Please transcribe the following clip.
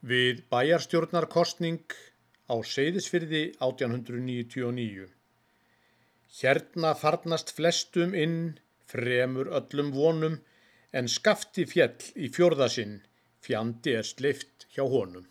við bæjarstjórnarkostning á Seyðisfyrði 1899. Hérna farnast flestum inn, fremur öllum vonum, en skafti fjell í fjórðasinn, fjandi er sleift hjá honum.